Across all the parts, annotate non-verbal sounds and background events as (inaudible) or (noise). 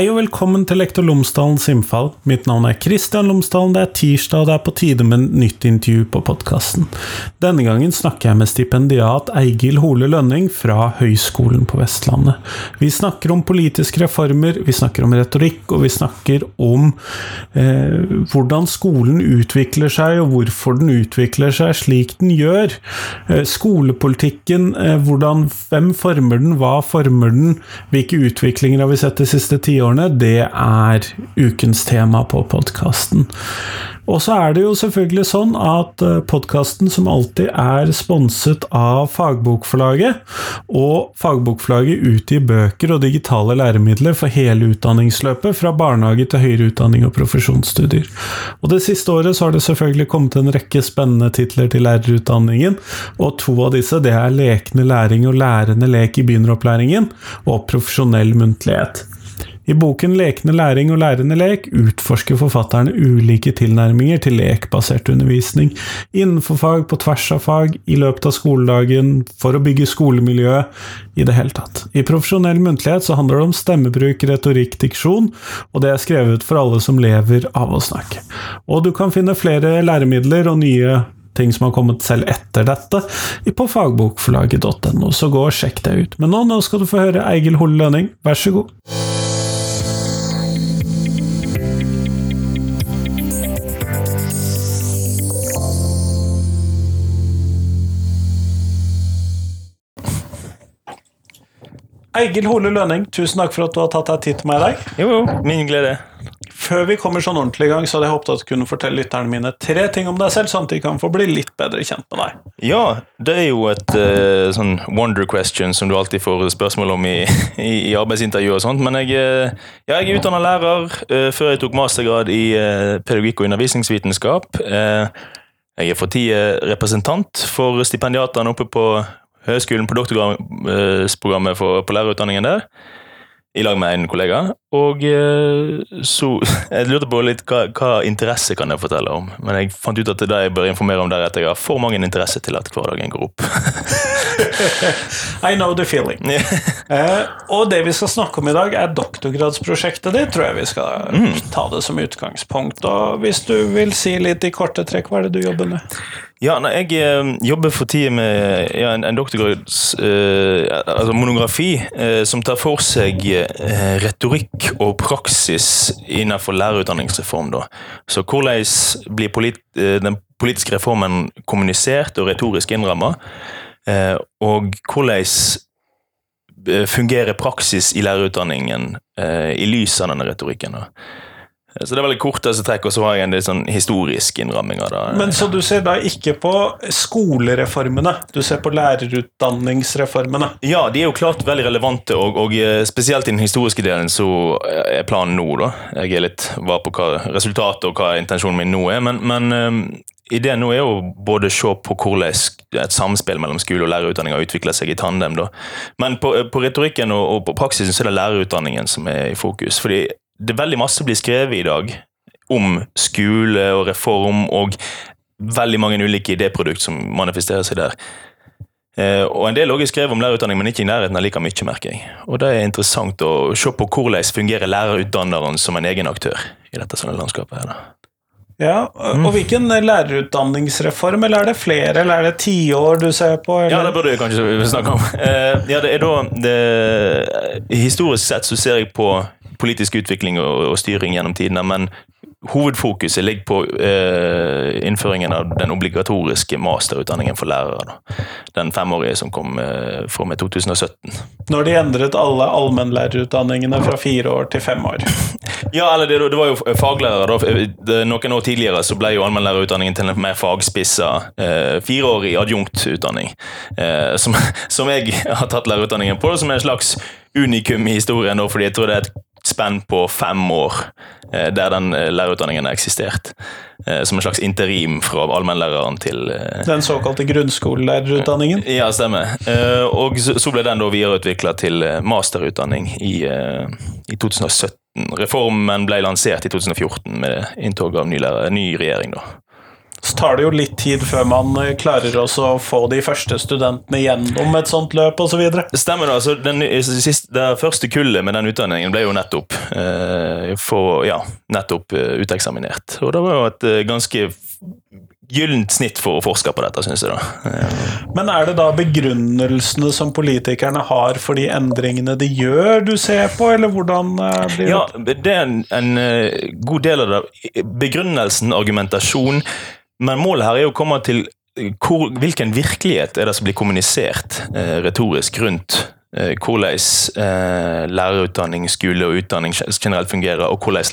Hei og velkommen til Lektor Lomsdalens innfall. Mitt navn er Kristian Lomsdalen. Det er tirsdag, og det er på tide med et nytt intervju på podkasten. Denne gangen snakker jeg med stipendiat Eigil Hole Lønning fra Høgskolen på Vestlandet. Vi snakker om politiske reformer, vi snakker om retorikk, og vi snakker om eh, hvordan skolen utvikler seg, og hvorfor den utvikler seg slik den gjør. Eh, skolepolitikken, eh, hvordan, hvem former den, hva former den, hvilke utviklinger har vi sett de siste tiårene? Tiårene, det er ukens tema på podkasten. Og så er det jo selvfølgelig sånn at eh, podkasten som alltid er sponset av Fagbokforlaget, og Fagbokforlaget utgir bøker og digitale læremidler for hele utdanningsløpet, fra barnehage til høyere utdanning og profesjonsstudier. Og det siste året så har det selvfølgelig kommet en rekke spennende titler til lærerutdanningen, og to av disse det er Lekende læring og lærende lek i begynneropplæringen, og Profesjonell muntlighet. I boken Lekende læring og lærende lek utforsker forfatterne ulike tilnærminger til lekbasert undervisning innenfor fag, på tvers av fag, i løpet av skoledagen, for å bygge skolemiljøet, i det hele tatt. I profesjonell muntlighet så handler det om stemmebruk, retorikk, diksjon, og det er skrevet for alle som lever av å snakke. Og du kan finne flere læremidler og nye ting som har kommet selv etter dette, på fagbokforlaget.no, så gå og sjekk det ut. Men nå, nå skal du få høre Eigil Hole Lønning, vær så god. Eigil Hole Lønning, tusen takk for at du har tatt deg tid til meg i dag. Jo, jo, min glede. Før vi kommer sånn ordentlig i gang, så hadde jeg håpet at du kunne fortelle lytterne mine tre ting om deg selv, sånn at de kan få bli litt bedre kjent med deg. Ja, det er jo et uh, sånn wonder question som du alltid får spørsmål om i, (laughs) i, i arbeidsintervju og sånt. Men jeg, uh, ja, jeg er utdanna lærer uh, før jeg tok mastergrad i pedagogikk og undervisningsvitenskap. jeg er for tida representant for stipendiatene oppe på høyskolen på doktorgradsprogrammet på lærerutdanningen der. I lag med en kollega. Og eh, så (laughs) Jeg lurte på litt hva, hva, interesse kan jeg fortelle om. Men jeg fant ut at det er det jeg bør informere om at jeg har for mange interesse til at hverdagen går opp. (laughs) I know the feeling. (laughs) eh, og det vi skal snakke om i dag, er doktorgradsprosjektet ditt. Tror jeg vi skal mm. ta det som utgangspunkt. Og hvis du vil si litt i korte trekk, hva er det du jobber med? Ja, nei, Jeg eh, jobber for tida med ja, en, en doktorgrads eh, altså monografi eh, som tar for seg eh, retorikk og praksis innenfor lærerutdanningsreform. Da. Så hvordan blir polit, eh, den politiske reformen kommunisert og retorisk innramma? Eh, og hvordan fungerer praksis i lærerutdanningen i lys av denne retorikken? Da. Så det er veldig korteste trekk, og så har jeg en del sånn historisk innramminger. Da. Men Så du ser da ikke på skolereformene, du ser på lærerutdanningsreformene? Ja, de er jo klart veldig relevante, og, og eh, spesielt i den historiske delen så er planen nå, da. Jeg er litt var på hva resultatet og hva intensjonen min nå er, men, men um, ideen nå er jo både å se på hvordan et samspill mellom skole og lærerutdanning har utvikla seg i tandem. Da. Men på, på retorikken og, og, på praksisen så er det lærerutdanningen som er i fokus. fordi det er veldig masse blir skrevet i dag om skole og reform, og veldig mange ulike idéprodukt som manifesterer seg der. Eh, og En del også skrev om lærerutdanning, men ikke i nærheten av like mye. merker jeg. Og Det er interessant å se på hvordan fungerer lærerutdanneren som en egen aktør i dette sånne landskapet. her da. Ja, og Hvilken lærerutdanningsreform, eller er det flere, eller er det tiår du ser på? Eller? Ja, det burde jeg kanskje snakke om. (laughs) Eh, ja, det er da det, Historisk sett så ser jeg på politisk utvikling og, og styring gjennom tidene, men hovedfokuset ligger på eh, innføringen av den obligatoriske masterutdanningen for lærere. Da. Den femårige som kom eh, fra med 2017. Når de endret alle allmennlærerutdanningene fra fire år til fem år? (laughs) ja, eller det, det var jo faglærere. Da. Noen år tidligere så ble jo allmennlærerutdanningen til en mer fagspissa eh, fireårig adjunktutdanning. Eh, som, som, jeg har tatt lærerutdanningen på, som er en slags unikum i historien, fordi jeg tror det er et spenn på fem år eh, der den eh, lærerutdanningen har eksistert. Eh, som en slags interim fra allmennlæreren til Den såkalte grunnskolelærerutdanningen? Ja, stemmer. Og så ble den da videreutvikla til masterutdanning i, i, 2017. Reformen ble lansert i 2014 med inntog av ny, lærer, ny regjering. da. Så tar det jo litt tid før man eh, klarer å få de første studentene gjennom et sånt løp osv. Stemmer det. altså den, siste, Det første kullet med den utdanningen ble jo nettopp eh, for, ja, nettopp eh, uteksaminert. Og det var jo et eh, ganske gyllent snitt for å forske på dette, syns jeg. da. Men er det da begrunnelsene som politikerne har for de endringene de gjør, du ser på, eller hvordan blir det? Ja, det er en, en god del av det. Begrunnelsen, argumentasjon. Men målet her er å komme til eh, hvor, hvilken virkelighet er det som blir kommunisert eh, retorisk rundt eh, hvordan eh, lærerutdanning, skole og utdanning generelt fungerer, og hvordan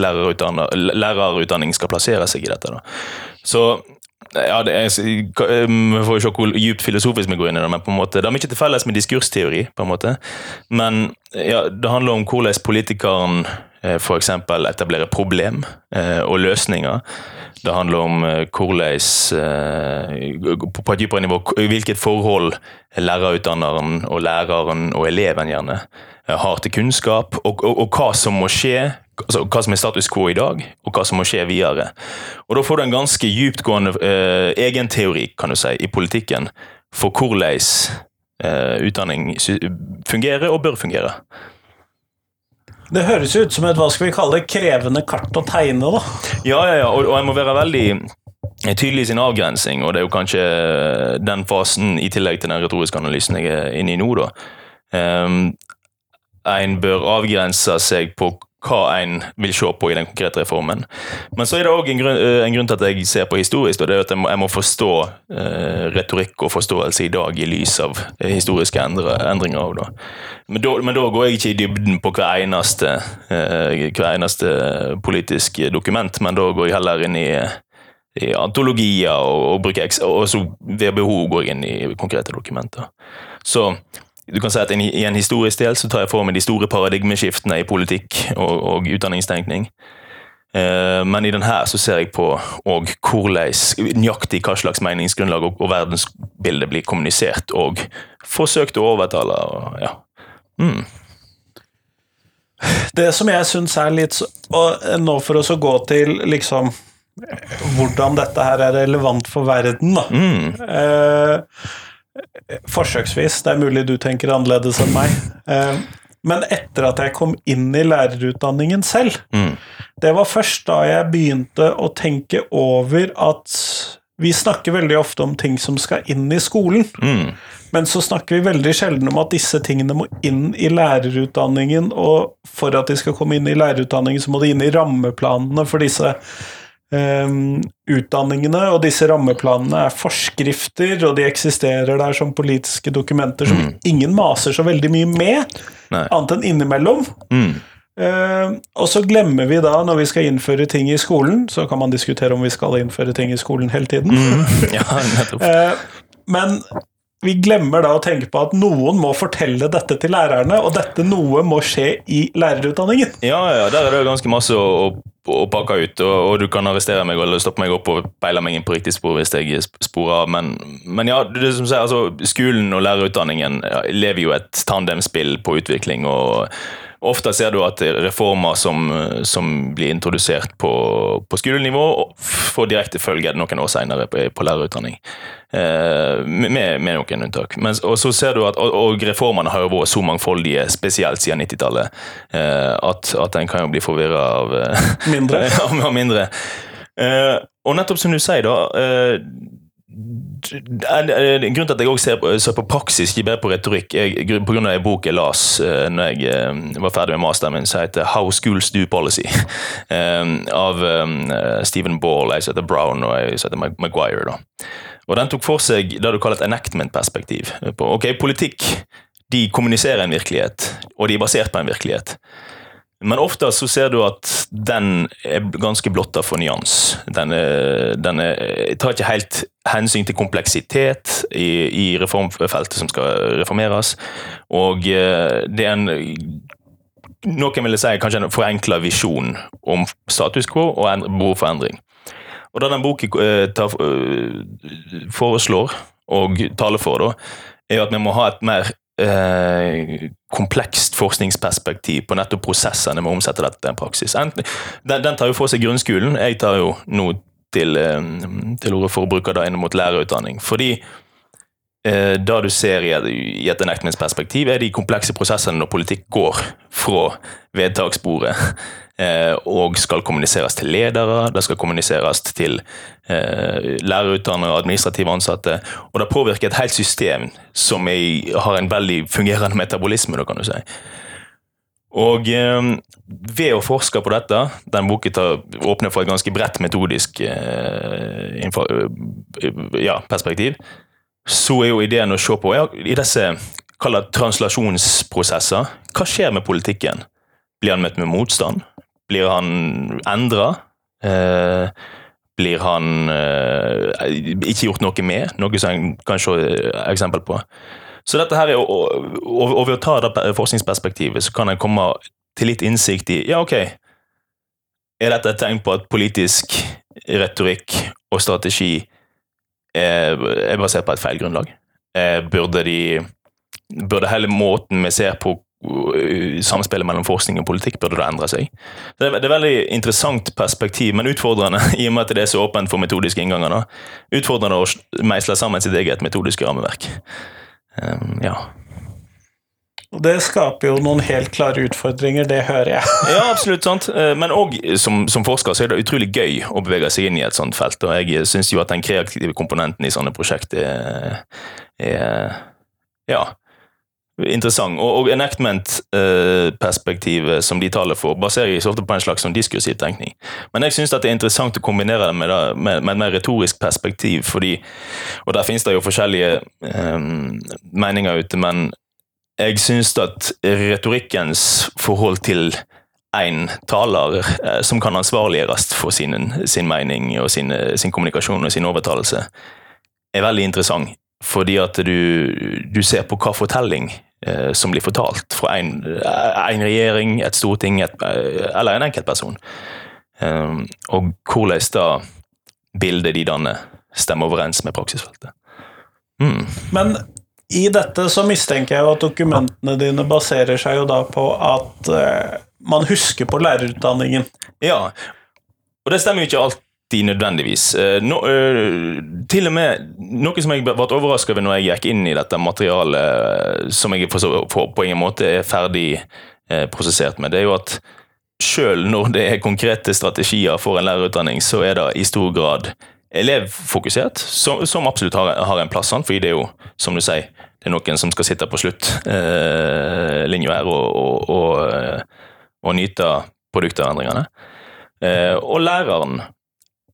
lærerutdanning, skal plassere seg i dette. Da. Så ja, det er, Vi får se hvor djupt filosofisk vi går inn i det, men på en måte, det har mye til felles med diskursteori. på en måte. Men ja, det handler om hvordan politikeren f.eks. etablere problem og løsninger. Det handler om hvordan På et dypere nivå hvilket forhold lærerutdanneren og læreren og eleven gjerne har til kunnskap, og, og, og hva som må skje. Altså, hva som er status quo i dag, og hva som må skje videre. Og Da får du en ganske dyptgående eh, egenteori kan du si, i politikken for hvordan eh, utdanning fungerer og bør fungere. Det høres ut som et hva skal vi kalle det, krevende kart å tegne, da. Ja, ja, ja. Og, og jeg må være veldig tydelig i sin avgrensing, og det er jo kanskje den fasen, i tillegg til den retoriske analysen jeg er inne i nå, da. Um, en bør avgrense seg på hva en vil se på i den konkrete reformen. Men så er det òg en, en, grunn til at jeg ser på historisk, og det er at jeg må, jeg må forstå eh, retorikk og forståelse i dag i lys av historiske endre, endringer. Da. Men, da, men, da, går jeg ikke i dybden på hver eneste, eh, hver eneste politisk dokument, men da går jeg heller inn i, i antologier og, og, og så ved behov går jeg inn i konkrete dokumenter. Så du kan si at I en historisk del så tar jeg for meg de store paradigmeskiftene i politikk og, og utdanningstenkning. Eh, men i denne så ser jeg på og hvordan nøyaktig hva slags meningsgrunnlag og, og verdensbilde blir kommunisert og forsøkt å overtale. Og, ja. Mm. Det som jeg syns er litt Og nå for oss å gå til liksom hvordan dette her er relevant for verden, da. Mm. Eh, Forsøksvis. Det er mulig du tenker annerledes enn meg. Eh, men etter at jeg kom inn i lærerutdanningen selv, mm. det var først da jeg begynte å tenke over at vi snakker veldig ofte om ting som skal inn i skolen, mm. men så snakker vi veldig sjelden om at disse tingene må inn i lærerutdanningen, og for at de skal komme inn i lærerutdanningen, så må de inn i rammeplanene for disse Um, utdanningene, og disse rammeplanene er forskrifter, og de eksisterer der som politiske dokumenter som mm. ingen maser så veldig mye med, Nei. annet enn innimellom. Mm. Uh, og så glemmer vi da, når vi skal innføre ting i skolen, så kan man diskutere om vi skal innføre ting i skolen hele tiden, mm. (laughs) ja, uh, men vi glemmer da å tenke på at noen må fortelle dette til lærerne, og dette noe må skje i lærerutdanningen. Ja, ja, der er det ganske masse å, å, å pakke ut, og, og, du kan arrestere meg eller stoppe meg opp og peile meg inn på riktig spor hvis jeg sporer av. Men, men, ja, det som sier, altså, skolen og lærerutdanningen lever jo et tandemspill på utvikling. og Ofte ser du at reformer som, som blir introdusert på, på skolenivå, får direkte følge noen år senere på, på lærerutdanning. Eh, med, med, noen unntak. Men, og så ser du at og, og reformene har jo vært så mangfoldige, spesielt siden 90-tallet, eh, at, at en kan jo bli forvirra av eh, Mindre. (laughs) av mindre. Eh, og nettopp som du sier, da eh, Grunnen til at jeg også ser ser på praksis, ikke bare på retorikk, jeg, på grunn av en bok jeg las uh, når jeg var ferdig med masteren min, som heter 'How Schools Do Policy', (laughs) av Stephen Ball, jeg heter Brown og jeg heter Maguire. da. Og Den tok for seg det du kaller et enactment-perspektiv. ok, Politikk de kommuniserer en virkelighet, og de er basert på en virkelighet. Men ofte så ser du at den er ganske blotta for nyans. Den, er, den er, tar ikke helt hensyn til kompleksitet i, i, reformfeltet som skal reformeres. Og eh, det er en Noen ville si kanskje en forenkla visjon om status quo og behov for endring. Og det den boken eh, tar, eh, foreslår og taler for, da, er at vi må ha et mer eh, komplekst forskningsperspektiv på nettopp prosessene med å omsette dette til en praksis. Den, den, tar jo for seg grunnskolen. Jeg tar jo nå til, eh, til orde for å bruke det inn mot lærerutdanning. Fordi det du ser i et, i enactment-perspektiv, er de komplekse prosessene når politikk går fra vedtaksbordet eh, og skal kommuniseres til ledere, det skal kommuniseres til eh, lærerutdannere og administrative ansatte. Og det påvirker et helt system som har en veldig fungerende metabolisme, da kan du si. Og eh, ved å forske på dette, den boken tar, åpner for et ganske bredt metodisk eh, info, eh, ja, perspektiv, så er jo ideen å se på i disse kall translasjonsprosesser. Hva skjer med politikken? Blir han møtt med motstand? Blir han endra? Eh, blir han eh, ikke gjort noe med? Noe som en kan se eksempel på. Så dette her er, og, og, ved å ta det forskningsperspektivet, så kan en komme til litt innsikt i Ja, ok, er dette et tegn på at politisk retorikk og strategi er, er basert på et feil grunnlag? Eh, burde de Burde hele måten vi ser på uh, samspillet mellom forskning og politikk burde det endre seg. Det er et veldig interessant perspektiv, men utfordrende (laughs) i og med at det er så åpent for metodiske innganger. Da. Utfordrende å meisle sammen sitt eget metodiske rammeverk. Um, ja. Og Det skaper jo noen helt klare utfordringer, det hører jeg. (laughs) ja, absolutt. sant. Eh, men òg som, som, forsker så er det utrolig gøy å bevege seg inn i et sånt felt. Og jeg syns jo at den kreative komponenten i sånne prosjekt er, er ja, interessant. Og, og enactment-perspektivet som de taler for, baserer seg ofte på en slags sånn diskursiv tenkning. Men jeg syns det er interessant å kombinere det med, med, med et mer retorisk perspektiv, fordi Og der finnes det jo forskjellige um, meninger ute, men jeg syns at retorikkens forhold til én taler eh, som kan ansvarliggjøres for sin, sin mening og sin, sin kommunikasjon og sin overtalelse, er veldig interessant. Fordi at du, du ser på hva fortelling eh, som blir fortalt fra en, en regjering, et storting et, eh, eller en enkeltperson. Um, og hvordan da bildet de danner, stemmer overens med praksisfeltet. Mm. Men i dette så mistenker jeg jo at dokumentene dine baserer seg jo da på at eh, man husker på lærerutdanningen. Ja, og det stemmer jo ikke alltid nødvendigvis. Eh, no, uh, til og med Noe som jeg ble overraska over når jeg gikk inn i dette materialet, eh, som jeg på ingen måte er ferdig prosessert med, det er jo at sjøl når det er konkrete strategier for en lærerutdanning, så er det i stor grad elevfokusert, som, som absolutt har, har, en plass. Fordi det er jo, som du sier, det er noen som skal sitte på sluttlinja eh, her og, og, og, og nyte produktendringene. og læreren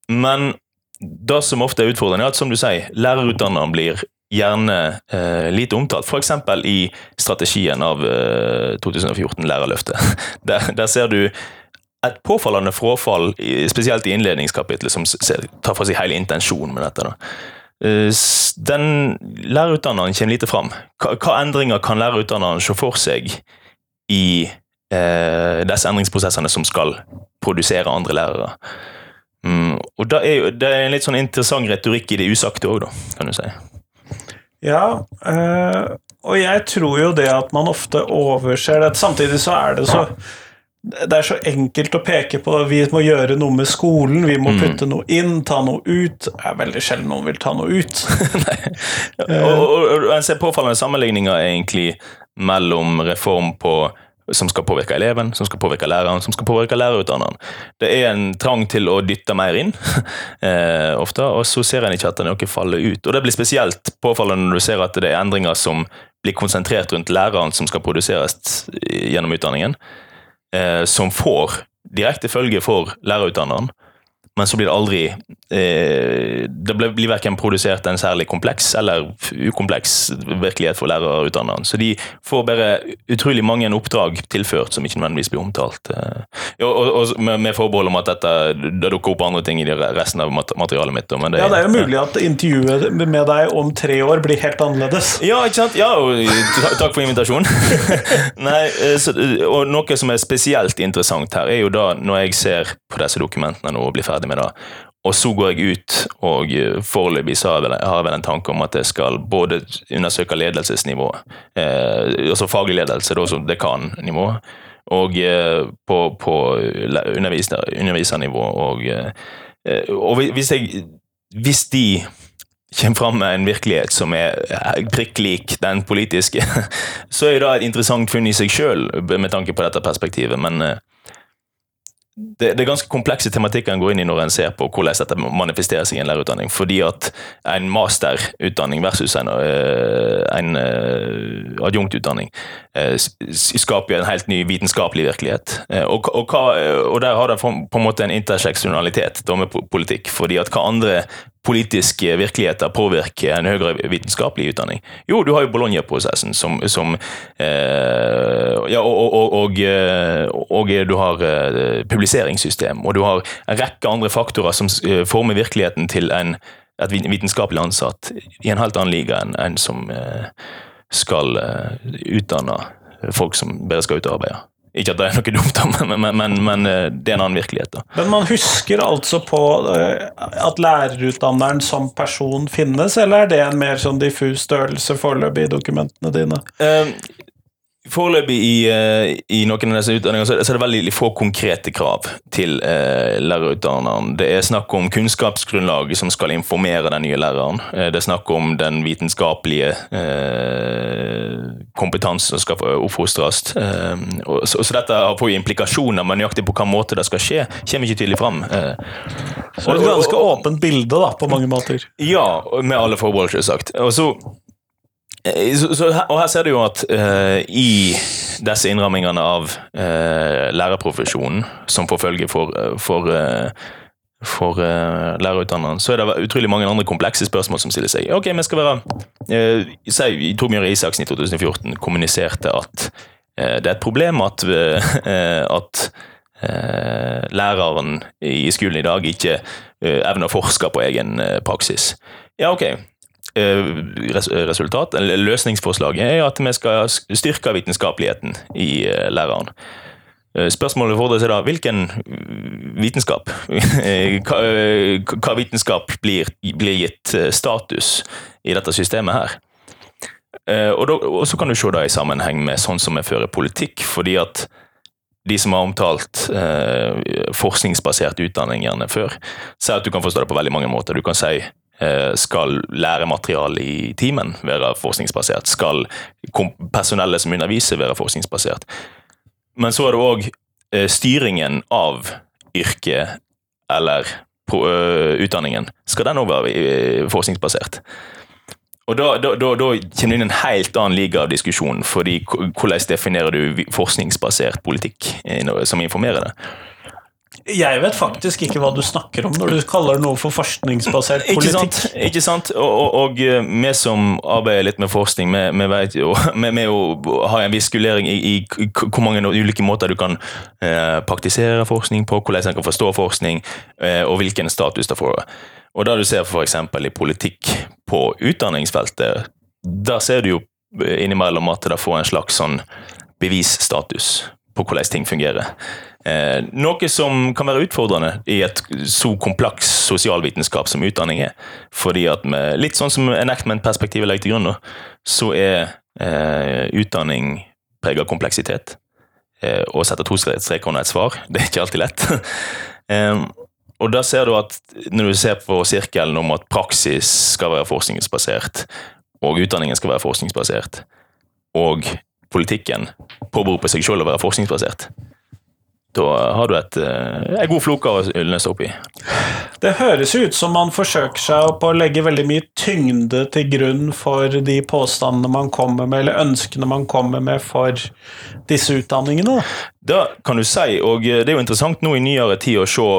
men det som ofte er utfordrende, er at som du sier, lærerutdanneren blir gjerne eh, lite omtalt. F.eks. i strategien av eh, 2014, Lærerløftet. (laughs) Der, der, ser du et påfallende frafall, spesielt i innledningskapitlet, som tar for seg hele intensjonen med dette. Eh, den Lærerutdanneren kommer lite fram. Hva, hva endringer kan lærerutdanneren se for seg i eh, disse endringsprosessene som skal produsere andre lærere? Mm, og det er, det er en litt sånn interessant retorikk i det usagte òg, kan du si. Ja, øh, og jeg tror jo det at man ofte overser det. Samtidig så er det så det er så enkelt å peke på vi må gjøre noe med skolen, vi må mm. putte noe inn, ta noe ut. Det er veldig sjelden noen vil ta noe ut. (laughs) og, og, og, en ser påfallende sammenligninger egentlig mellom reform på som skal påvirke eleven, som skal påvirke læreren, som skal påvirke lærerutdanneren. Det er en trang til å dytte mer inn, (laughs) eh, ofte, og så ser en ikke at noe faller ut. Og Det blir spesielt påfallende når du ser at det er endringer som blir konsentrert rundt læreren som skal produseres gjennom utdanningen, som får direkte følge for lærerutdanneren, men så blir det aldri eh, Det blir verken produsert en særlig kompleks eller ukompleks virkelighet for lærerutdanneren. Så de får bare utrolig mange oppdrag tilført som ikke nødvendigvis blir omtalt. Eh, og, og, med, med forbehold om at dette, det dukker opp andre ting i resten av materialet mitt. Det, ja, det er jo mulig at intervjuet med deg om tre år blir helt annerledes. Ja, ikke sant? Ja, og takk for invitasjonen. (laughs) Nei, eh, så, og noe som er spesielt interessant her, er jo da når jeg ser på disse dokumentene nå og blir ferdig ferdig med det. Og så går jeg ut, og eh, foreløpig har jeg vel en tanke om at jeg skal både undersøke ledelsesnivået, eh, altså faglig ledelse, da som dekannivå, og eh, på, på undervisernivå og eh, eh, og hvis, jeg, hvis de kommer fram med en virkelighet som er prikk lik den politiske, (laughs) så er det et interessant funn i seg sjøl med tanke på dette perspektivet. Men eh, det, det, er ganske komplekse tematikker en går inn i når en ser på hvordan dette manifesterer seg i en lærerutdanning. Fordi at en masterutdanning versus en, eh, en eh, adjunktutdanning eh, skaper en helt ny vitenskapelig virkelighet. Og, og, hva, og der har det på en måte en interseksjonalitet med politikk. fordi at hva andre politiske virkeligheter påvirker en høyere vitenskapelig utdanning? Jo, du har jo Bologna-prosessen som, som Ja, og, og, og, du har eh, publiseringssystem, og du har en rekke andre faktorer som eh, former virkeligheten til en, et vitenskapelig ansatt i en helt annen liga enn en som eh, skal eh, utdanne folk som bare skal ut og arbeide. Ikke at det er noe dumt, men, men, men, men, det er en annen virkelighet. da. Men man husker altså på at lærerutdanneren som person finnes, eller er det en mer sånn diffus størrelse foreløpig i dokumentene dine? Uh, Foreløpig i, eh, i, noen av disse utdanningene så er det veldig få konkrete krav til eh, lærerutdanneren. Det er snakk om kunnskapsgrunnlaget som skal informere den nye læreren. Eh, det er snakk om den vitenskapelige eh, kompetansen som skal oppfostres. Eh, så, så, dette har jo implikasjoner, men nøyaktig på hvilken måte det skal skje, kommer ikke tydelig fram. Eh. så det er et ganske åpent bilde da, på mange måter? Ja, med alle forbehold, selvsagt. Og så Eh, så, så, og her ser du jo at uh, i disse innrammingene av uh, lærerprofesjonen, som får følge for, for, uh, for lærerutdanneren, så er det utrolig mange andre komplekse spørsmål som stiller seg. Ok, vi skal være uh, Torbjørn Isaksen i 2014 kommuniserte at det er et problem at, at læreren i skolen i dag ikke evner å forske på egen praksis. Ja, ok, resultat, eller løsningsforslaget, er at vi skal styrke vitenskapeligheten i eh, læreren. Eh, spørsmålet fordrer seg da hvilken vitenskap? (laughs) Hva vitenskap blir, blir gitt status i dette systemet her? Og, da, og, så kan du se det i sammenheng med sånn som vi fører politikk, fordi at de som har omtalt eh, utdanning gjerne før, sier at du kan forstå det på veldig mange måter. Du kan si Eh, skal læremateriale i timen være forskningsbasert? Skal personellet som underviser være forskningsbasert? Men så er det òg eh, styringen av yrket eller eh, utdanningen. Skal den òg være forskningsbasert? Og da, da, da, da, kommer det inn en helt annen liga av diskusjon, fordi hvordan definerer du forskningsbasert politikk som informerer det? Jeg vet faktisk ikke hva du snakker om når du kaller noe for forskningsbasert politikk. Ikke sant? Ikke sant? Og, eh, vi som arbeider litt med forskning, vi, vet jo (laughs) Vi har en viss skulering i, i, hvor mange ulike måter du kan eh, praktisere forskning på, hvordan en kan forstå forskning, eh, og hvilken status det får. Og da du ser f.eks. i politikk på utdanningsfeltet, da ser du jo innimellom at det får en slags sånn bevisstatus på hvordan ting fungerer. Eh, noe som kan være utfordrende i et så kompleks sosialvitenskap som utdanning er. Fordi at med litt sånn som enactment-perspektivet legger til grunn, så er eh, utdanning preget av kompleksitet. Eh, å sette to streker under et svar, (laughs) det er ikke alltid lett. (laughs) og da ser du at når du ser på sirkelen om at praksis skal være forskningsbasert, og utdanningen skal være forskningsbasert, og politikken påberoper seg selv å være forskningsbasert, da har du et, en eh, god floke å Ylnes oppi. Det høres ut som man forsøker seg på å legge veldig mye tyngde til grunn for de påstandene man kommer med, eller ønskene man kommer med for disse utdanningene. Da kan du si, og det er jo interessant nå i nyere tid å se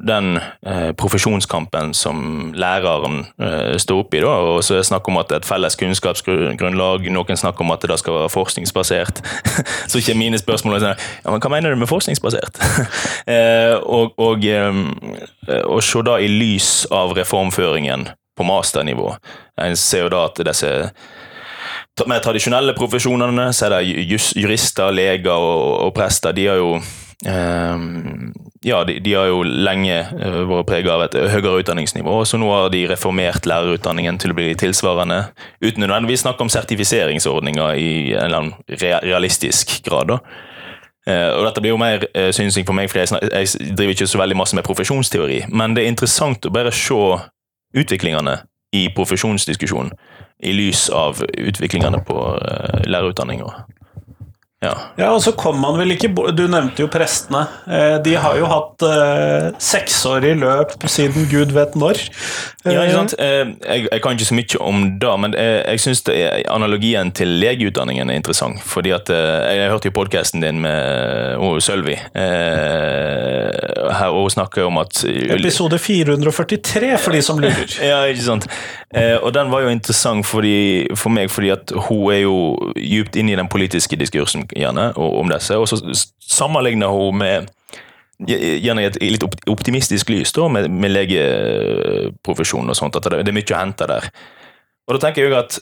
den eh, profesjonskampen som læreren eh, står oppe i. Da, og så er det snakk om at det er et felles kunnskapsgrunnlag, noen snakker om at det da skal være forskningsbasert. (laughs) så ikke mine spørsmål er sånn, ja, men hva mener du med forskningsbasert? (laughs) eh, og, og, eh, og se da i lys av reformføringen på masternivå. En ser jo da at disse mer tradisjonelle profesjonene, så er det jurister, leger og, og prester, de har jo Ehm, ja, de, de, har jo lenge eh, vært preget av et høyere utdanningsnivå, så nå har de reformert lærerutdanningen til å bli tilsvarende, uten nødvendigvis snakke om sertifiseringsordninger i en eller annen realistisk grad. da. og dette blir jo mer uh, synsing for meg, for jeg, driver ikke så veldig masse med profesjonsteori. Men det er interessant å bare se utviklingene i profesjonsdiskusjonen i lys av utviklingene på lærerutdanninga. Ja. Ja, og så kom man vel ikke Du nevnte jo prestene. Eh, De har jo hatt eh, seksårig løp siden gud vet når. Ja, ikke Eh, sant? Eh, Jeg, jeg kan ikke så mye om det, men jeg, jeg syns analogien til legeutdanningen er interessant. fordi at eh, Jeg hørte jo podkasten din med oh, Sølvi, eh, her, hun snakker om at Episode 443, for de som lurer. (laughs) Ja, ikke sant. Eh, og den var jo interessant fordi, for meg, fordi at hun er jo djupt inne i den politiske diskursen gjerne, om disse, og så sammenligner hun med Gjerne i et litt optimistisk lys da, med, med legeprofesjonen og sånt, at det, det er mye å hente der. Og da tenker jeg at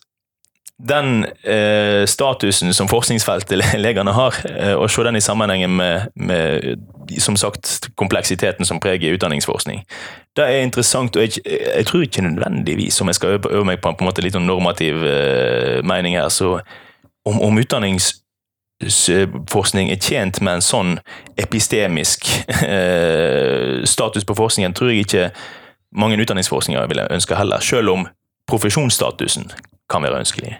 den eh, statusen som forskningsfeltet le- legene har, eh, og se den i sammenhengen med, med som sagt, kompleksiteten som preger utdanningsforskning, det er interessant, og jeg, jeg tror ikke nødvendigvis, om jeg skal øve, meg på en, på en måte litt normativ eh, mening her, så om, om utdanningsforskning er tjent med en sånn epistemisk eh, status på forskningen, tror jeg ikke mange utdanningsforskninger ville ønske heller, selv om profesjonsstatusen kan være ønskelig.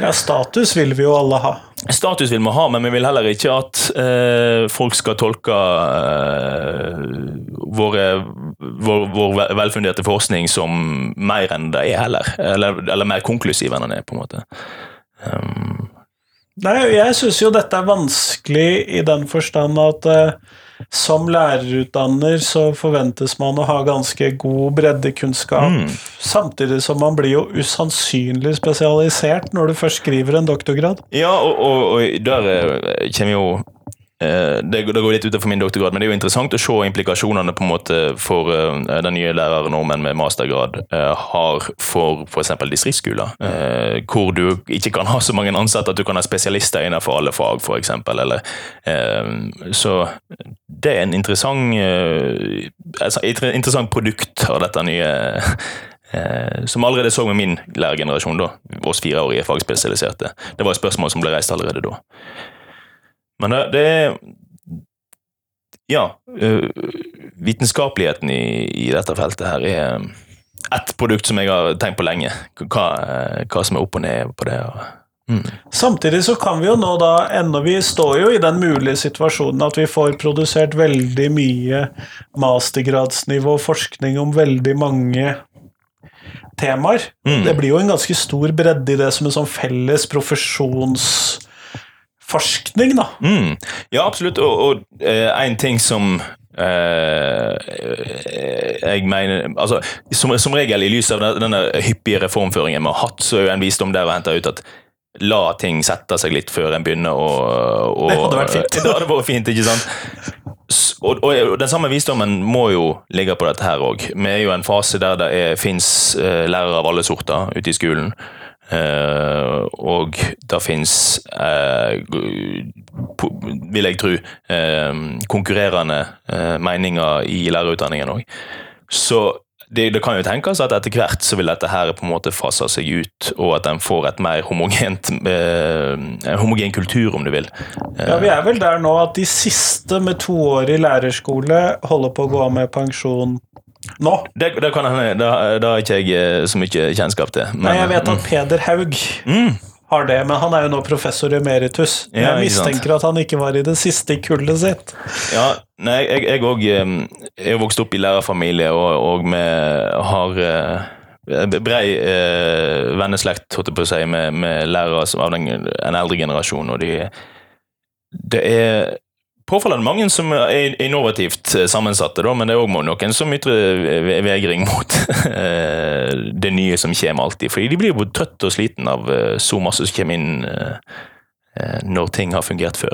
Ja, status vil vi jo alle ha. Status vil vi ha, men vi vil heller ikke at eh, folk skal tolke eh, våre, vår, vår velfunderte forskning som mer enn det er heller. Eller, eller mer konklusiv enn den er, på en måte. Um, Nei, jeg syns jo dette er vanskelig i den forstand at uh, som lærerutdanner så forventes man å ha ganske god breddekunnskap, Mm. samtidig som man blir jo usannsynlig spesialisert når du først skriver en doktorgrad. ja, og, og, og der eh, kommer jo det, det går litt utenfor min doktorgrad, men det er jo interessant å se implikasjonene på en måte for eh, den nye lærernormen med mastergrad eh, har for f.eks. distriktsskoler, eh, hvor du ikke kan ha så mange ansatte at du kan ha spesialister innenfor alle fag, f.eks. Eh, så det er en interessant, eh, altså, et interessant produkt av dette nye eh, som allerede så med min lærergenerasjon, da, oss fireårige fagspesialiserte. Det var et spørsmål som ble reist allerede da. Men det, det er Ja. øh, vitenskapeligheten i, i dette feltet her er øh, ett produkt som jeg har tenkt på lenge. Hva, øh, hva som er opp og ned på det. Mm. Samtidig så kan vi jo nå da ennå Vi står jo i den mulige situasjonen at vi får produsert veldig mye mastergradsnivå forskning om veldig mange temaer. Mm. Det blir jo en ganske stor bredde i det som en sånn felles profesjonsforskning, da. Mm. Ja, absolutt. Og, og eh, en ting som eh, jeg mener altså, som, som regel i lys av denne, denne hyppige reformføringen vi har hatt, så er jo en visdom der å hente ut at la ting sette seg litt før en begynner å, å Det hadde vært fint. (laughs) det hadde vært fint, ikke sant? Og, Og, og den samme visdommen må jo ligge på dette her òg. Vi er jo i en fase der det fins lærere av alle sorter ute i skolen. Eh, og det fins, vil jeg tro, uh, konkurrerende eh, meninger i lærerutdanningen òg. Så det, det kan jo tenkes at etter hvert så vil dette her på en måte fase seg ut, og at en får et mer homogent, eh, en homogen kultur, om du vil. Eh, Ja, Vi er vel der nå at de siste med toårig lærerskole holder på å gå av med pensjon nå. Det, det kan hende, det, har ikke jeg eh, så mye kjennskap til. men- Nei, jeg vet at Peder Haug Mm. har det, men han er jo nå professor emeritus. Ja, jeg mistenker at han ikke var i det siste kullet sitt. Ja, nei, jeg, òg er vokst opp i lærerfamilie, og, vi har eh, brei eh, venneslekt, holdt jeg på å si, med, med lærere som, av den, en eldre generasjon. Og de, det er påfallende mange som er innovativt eh, sammensatte, da, men det er òg noen som ytrer vegring mot (laughs) eh, det nye som kommer alltid. Fordi de blir jo trøtte og sliten av eh, så masse som kommer inn når ting har fungert før.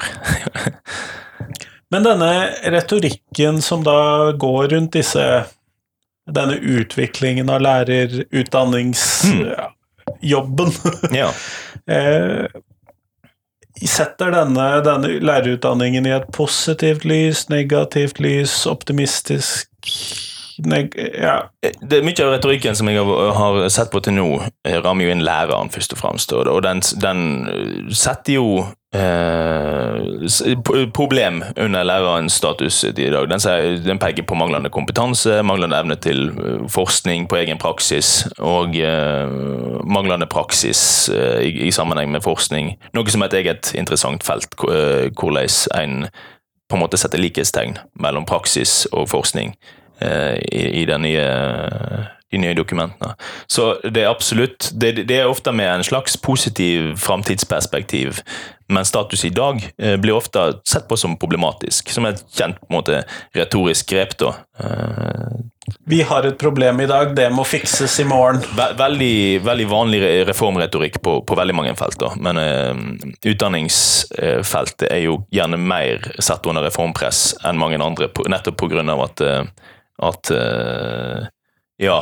(laughs) Men denne retorikken som da går rundt disse denne utviklingen av lærerutdanningsjobben ja. (laughs) Setter denne, denne lærerutdanningen i et positivt lys, negativt lys, optimistisk neg Ja. det er Mye av retorikken som jeg har, sett på til nå, rammer jo inn læreren, først og fremst. Og, den, den setter jo eh, problem under lærerens status i dag. Den, sier, den peker på manglende kompetanse, manglende evne til eh, forskning på egen praksis og eh, manglende praksis eh, i, i sammenheng med forskning. Noe som er et eget interessant felt, hvor- eh, hvordan en på en måte setter likhetstegn mellom praksis og forskning eh, i, i den nye, de nye dokumentene. Så det er absolutt Det, det er ofte med en slags positiv framtidsperspektiv, men status i dag eh, blir ofte sett på som problematisk. Som et kjent på en måte, retorisk grep. da. Eh, Vi har et problem i dag, det må fikses i morgen. Ve veldig, veldig vanlig reformretorikk på, på veldig mange felt, da. men eh, utdanningsfeltet er jo gjerne mer satt under reformpress enn mange andre, på, nettopp av at, eh, at eh, ja,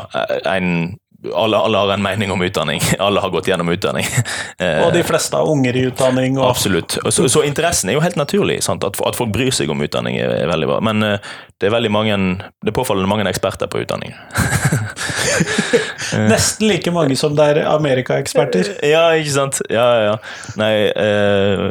en, alle, alle har en mening om utdanning. (laughs) Alle har gått gjennom utdanning. (laughs) Eh, Og de fleste har unger i utdanning. Og Absolutt. Så, så interessen er jo helt naturlig. Sant? At, at folk bryr seg om utdanning er, er veldig bra. Men eh, det er veldig mange, det er påfallende mange eksperter på utdanning. (laughs) (laughs) nesten like mange som det er Amerika-eksperter. Ja, ikke sant. Ja, ja. Nei, eh,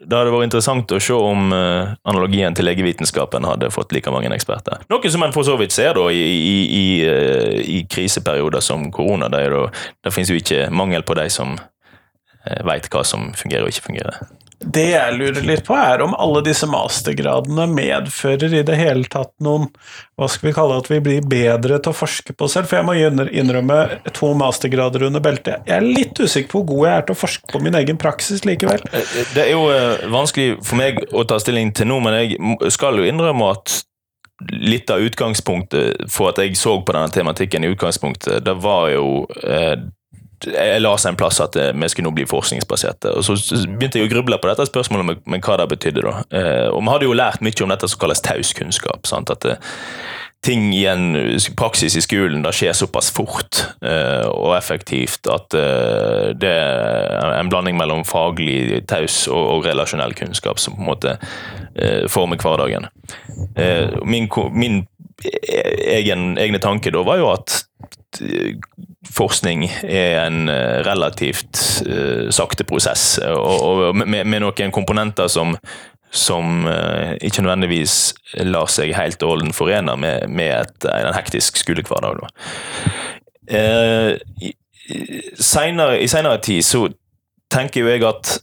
det hadde vært interessant å se om eh, analogien til legevitenskapen hadde fått like mange eksperter. Noe som en for så vidt ser da i, i, i, eh, i kriseperioder som korona. Det, det finnes jo ikke mangel på de som eh, veit hva som fungerer og ikke fungerer. Det jeg lurer litt på, er om alle disse mastergradene medfører i det hele tatt noen Hva skal vi kalle at vi blir bedre til å forske på selv? For jeg må innrømme to mastergrader under beltet. Jeg er litt usikker på hvor god jeg er til å forske på min egen praksis likevel. Det er jo eh, vanskelig for meg å ta stilling til nå, men jeg skal jo innrømme at litt av utgangspunktet for at jeg så på denne tematikken i utgangspunktet, det var jo eh, Jeg leste en plass at eh, vi skulle nå bli forskningsbaserte. og Så begynte jeg å gruble på dette spørsmålet med, hva det betydde. da. Eh, og vi hadde jo lært mye om dette som kalles taus kunnskap. sant? At eh, ting i en praksis i skolen det skjer såpass fort og effektivt at det er en blanding mellom faglig taus og, og relasjonell kunnskap som på en måte former hverdagen. Min min e- egen, egne tanke da var jo at forskning er en eh, relativt uh, sakte prosess, og, og med, med noen komponenter som som uh, ikke nødvendigvis lar seg helt og holdent forene med, med et, en hektisk skolehverdag. Eh, senere, I senere tid så tenker jo jeg at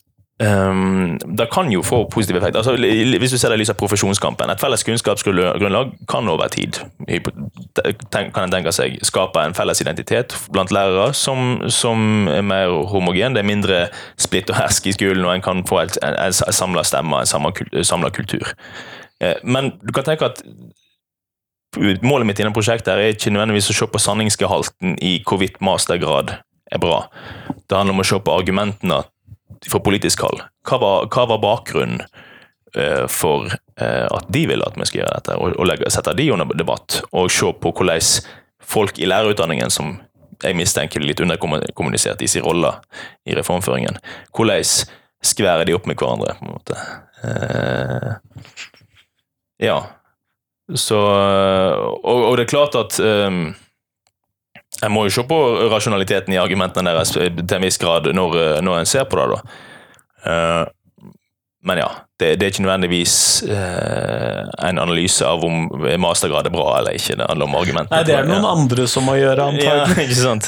ehm, det kan jo få positiv effekt. Altså, hvis du ser det i lys av profesjonskampen. Et felles kunnskapsgrunnlag kan over tid kan en tenke seg, skape en felles identitet blant lærere som, som er mer homogen. Det er mindre splitt og hersk i skolen, og en kan få et, en, en samla stemme, en samla kultur. Eh, Men du kan tenke at Målet mitt i denne prosjektet er ikke nødvendigvis å se på sanningsgehalten i hvorvidt mastergrad er bra. Det handler om å se på argumentene fra politisk hold. Hva var, hva var bakgrunnen uh, for uh, at de ville at vi skal gjøre dette, og, og legge, sette de under debatt, og se på hvordan folk i lærerutdanningen som jeg mistenker er litt underkommunisert i sin rolle i reformføringen, hvordan skværer de opp med hverandre, på en måte. Uh, ja. Så og, og det er klart at um, jeg må jo se på rasjonaliteten i argumentene deres til en viss grad når, når en ser på det. da. Uh, men ja, det, det er ikke nødvendigvis uh, en analyse av om mastergrad er bra eller ikke. Det handler om argumentene. Nei, det er noen andre som må gjøre, Ja, (laughs) antagelig. ikke sant?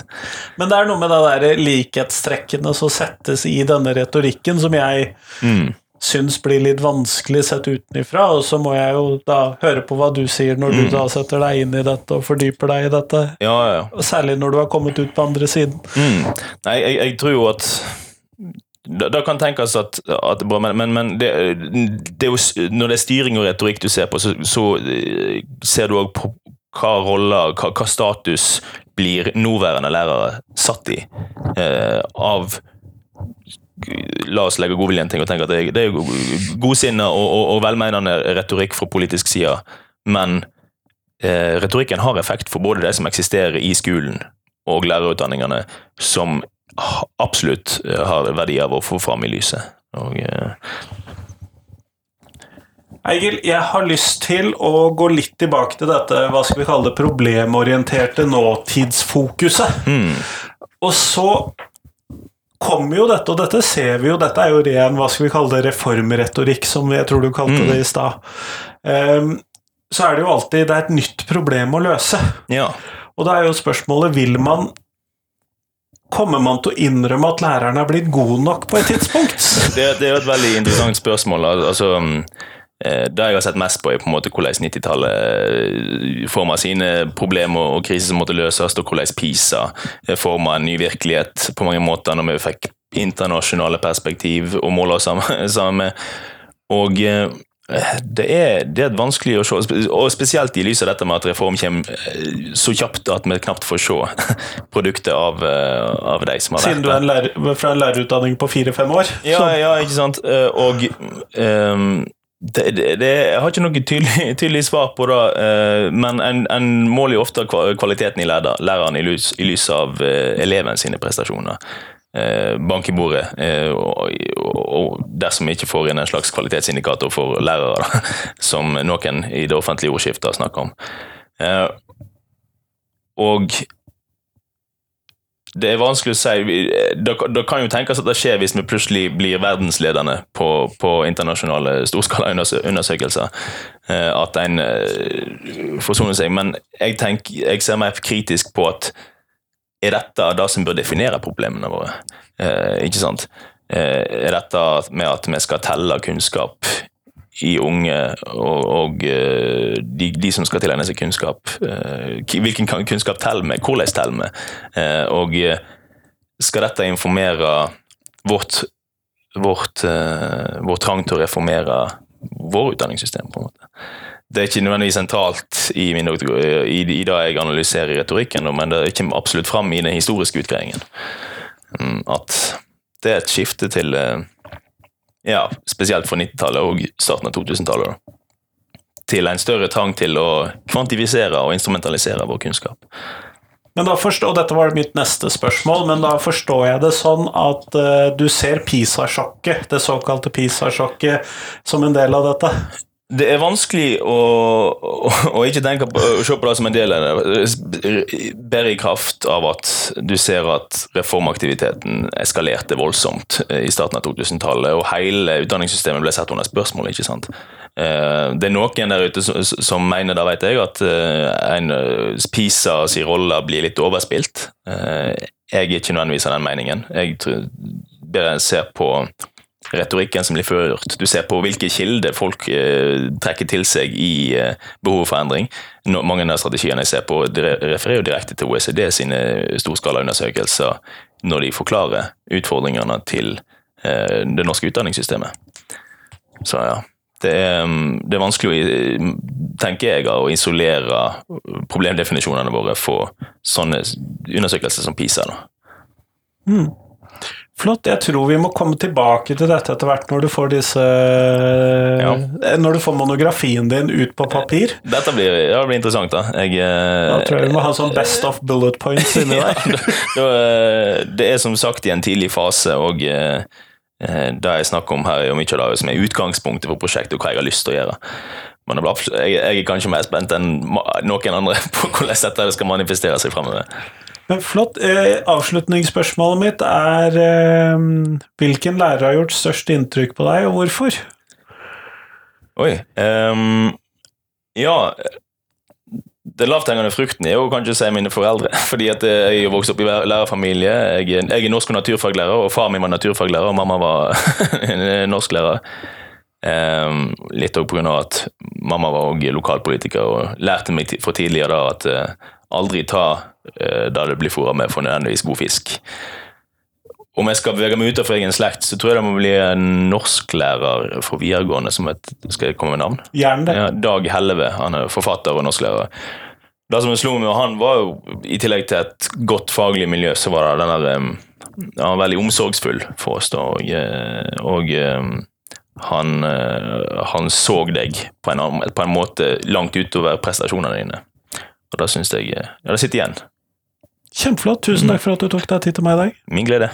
Men det er noe med det der likhetstrekkene som settes i denne retorikken, som jeg Mm. Syns blir litt vanskelig sett utenifra, og så må jeg jo da høre på hva du sier når du Mm. da setter deg inn i dette og fordyper deg i dette. Ja, ja. Særlig når du har kommet ut på andre siden. Mm. Nei, jeg, jeg tror jo at da, da kan tenkes at, at det men, men, men det, det jo, når det er styring og retorikk du ser på, så, så eh, ser du òg på hva roller, hva, hva status blir nåværende lærere satt i eh, av La oss legge godviljen til og tenke at det, er- godsinna og, og, og velmenende retorikk fra politisk side, men eh, retorikken har effekt for både det som eksisterer i skolen og lærerutdanningene, som absolutt eh, har verdi av å få fram i lyset. Og, eh, Eigil, jeg har lyst til å gå litt tilbake til dette hva skal vi kalle det, problemorienterte nåtidsfokuset. mm, Og så kommer jo dette, og dette ser vi jo, dette er jo ren, hva skal vi kalle det, reformretorikk, som jeg tror du kalte det i stad. Um, så er det jo alltid det er et nytt problem å løse. Ja. Og da er jo spørsmålet vil man Kommer man til å innrømme at læreren er blitt god nok på et tidspunkt? Det, det er et veldig interessant spørsmål. Altså, det jeg har sett mest på, er på en måte hvordan 90-tallet forma sine problemer og kriser som måtte løses, og hvordan PISA forma en ny virkelighet på mange måter, når vi fikk internasjonale perspektiv og måle oss sammen (laughs) med. Og eh, det er, det er vanskelig å se, og spesielt i lys av dette med at reform kommer eh, så kjapt at vi knapt får se (laughs) produktet av, eh, av de som har Siden vært du er lærer, fra en lærerutdanning på fire-fem år? Ja, ja, ikke sant. Eh, Og ehm, det, det, det, jeg har ikke noe tydelig, (laughs) tydelig svar på det, eh, men en, en måler jo ofte kvaliteten i lærer, læreren i lys, i lys av uh, eleven sine prestasjoner. Eh, bank i bordet, eh, og, og, og dersom vi ikke får inn en slags kvalitetsindikator for lærere, (laughs) som noen i det offentlige ordskiftet har snakket om. Eh, og det er vanskelig å si. Det, det kan jo tenkes at det skjer hvis vi plutselig blir verdensledende på, på internasjonale storskalaundersøkelser. Eh, At en eh, forsoner seg. Men jeg, tenker, jeg ser mer kritisk på at er dette det som bør definere problemene våre? Eh, ikke sant? Eh, er dette med at vi skal telle kunnskap i unge, og, og eh, de, de som skal tilegne seg kunnskap eh, Hvilken kunnskap teller vi? Hvordan teller vi? Eh, og skal dette informere vårt, vårt, vår trang til å reformere vår utdanningssystem, på en måte? Det er ikke nødvendigvis sentralt i, i, i det jeg analyserer retorikken, men det kommer absolutt fram i den historiske utgreiingen. Mm, At det er et skifte til ja, spesielt fra 90-tallet og starten av 2000-tallet. Til en større trang til å kvantifisere og instrumentalisere vår kunnskap. Men da forstår, og dette var mitt neste spørsmål, men da forstår jeg det sånn at uh, du ser PISA-sjokket, det såkalte PISA-sjokket, som en del av dette? Det er vanskelig å, å, å ikke tenke på, å se på det som en del av det. Bare i kraft av at du ser at reformaktiviteten eskalerte voldsomt i starten av 2000-tallet, og hele utdanningssystemet ble satt under spørsmål. ikke sant? Eh, Det er noen der ute som, som mener, da vet jeg, at eh, en eh, PISA sin rolle blir litt overspilt. Jeg er ikke nødvendigvis av den meningen. Jeg tror- bare ser på retorikken som blir ført. Du ser på hvilke kilder folk eh, trekker til seg i eh, behovet for endring. Mange av strategiene jeg ser på, refererer jo direkte til OECD sine storskalaundersøkelser når de forklarer utfordringene til eh, det norske utdanningssystemet. Så ja. Det er, mm, det er vanskelig, tenker jeg, å isolere problemdefinisjonene våre for sånne undersøkelser som PISA. Da. Flott. Jeg tror vi må komme tilbake til dette etter hvert når du får disse ja. Når du får monografien din ut på papir. Dette blir, ja, det blir interessant, da. Jeg, eh, Da tror jeg vi må ha sånn best of bullet points inni (laughs) der. (laughs) eh, det er som sagt i en tidlig fase, og eh, eh, det jeg snakker om her, er jo mye av det som er utgangspunktet for prosjektet, og hva jeg har lyst til å gjøre. Men jeg, jeg er kanskje mer spent enn noen andre (laughs) på hvordan dette skal manifestere seg fremover. Men flott. Eh, avslutningsspørsmålet mitt er eh, hvilken lærer har gjort størst inntrykk på deg, og hvorfor? Oi. um, ja Det lavthengende frukten er jo kanskje å si mine foreldre. (laughs) Fordi at eh, jeg er vokst opp i lærerfamilie. Jeg, jeg er norsk- og naturfaglærer, og far min var naturfaglærer, og mamma var (laughs) norsklærer. Um, litt òg pga. at mamma var lokalpolitiker og lærte meg for tidligere da at uh, aldri ta uh, da det blir fôra med for nødvendigvis god fisk. Om jeg skal bevege meg utenfor egen slekt, så tror jeg det må bli en norsklærer fra videregående som et, Skal jeg komme med navn? Gjerne det. Ja, Dag Helleve. Han er forfatter og norsklærer. Det som slo meg han, var jo i tillegg til et godt faglig miljø, så var det den der Han var veldig omsorgsfull for oss, da, og, eh, og han, eh, han så deg på en, på en måte langt utover prestasjonene dine. Og da syns jeg eh, Ja, det sitter igjen. Kjempeflott. Tusen takk for at du tok deg tid til meg i dag. Min glede.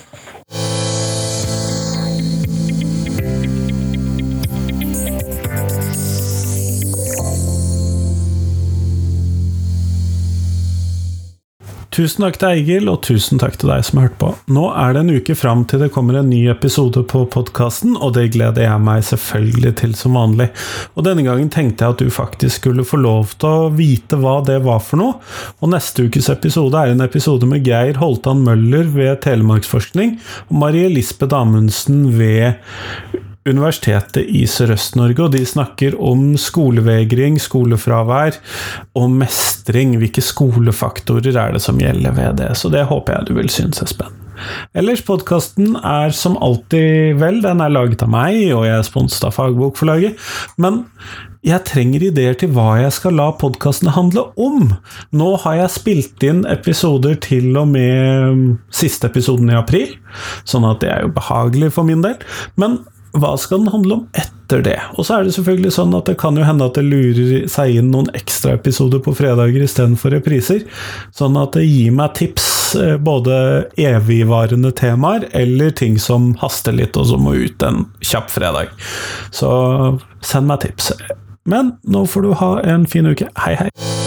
Tusen takk til Eigil, og tusen takk til deg som har hørt på. Nå er det en uke fram til det kommer en ny episode på podkasten, og det gleder jeg meg selvfølgelig til som vanlig. Og denne gangen tenkte jeg at du faktisk skulle få lov til å vite hva det var for noe. Og neste ukes episode er en episode med Geir Holtan Møller ved Telemarksforskning og Marie Lisbeth Amundsen ved Universitetet i Sørøst-Norge, og de snakker om skolevegring, skolefravær og mestring. Hvilke skolefaktorer er det som gjelder ved det? Så det håper jeg du vil synes spennende. Ellers, podkasten er som alltid vel, den er laget av meg, og jeg er sponset av Fagbokforlaget, men jeg trenger ideer til hva jeg skal la podkastene handle om. Nå har jeg spilt inn episoder til og med siste episoden i april, sånn at det er jo behagelig for min del, men hva skal den handle om etter det? Og så er det selvfølgelig sånn at det kan jo hende at det lurer seg inn noen ekstraepisoder på fredager istedenfor repriser. Sånn at det gir meg tips, eh, både evigvarende temaer eller ting som haster litt og som må ut en kjapp fredag. Så send meg tips. Men nå får du ha en fin uke. Hei, hei!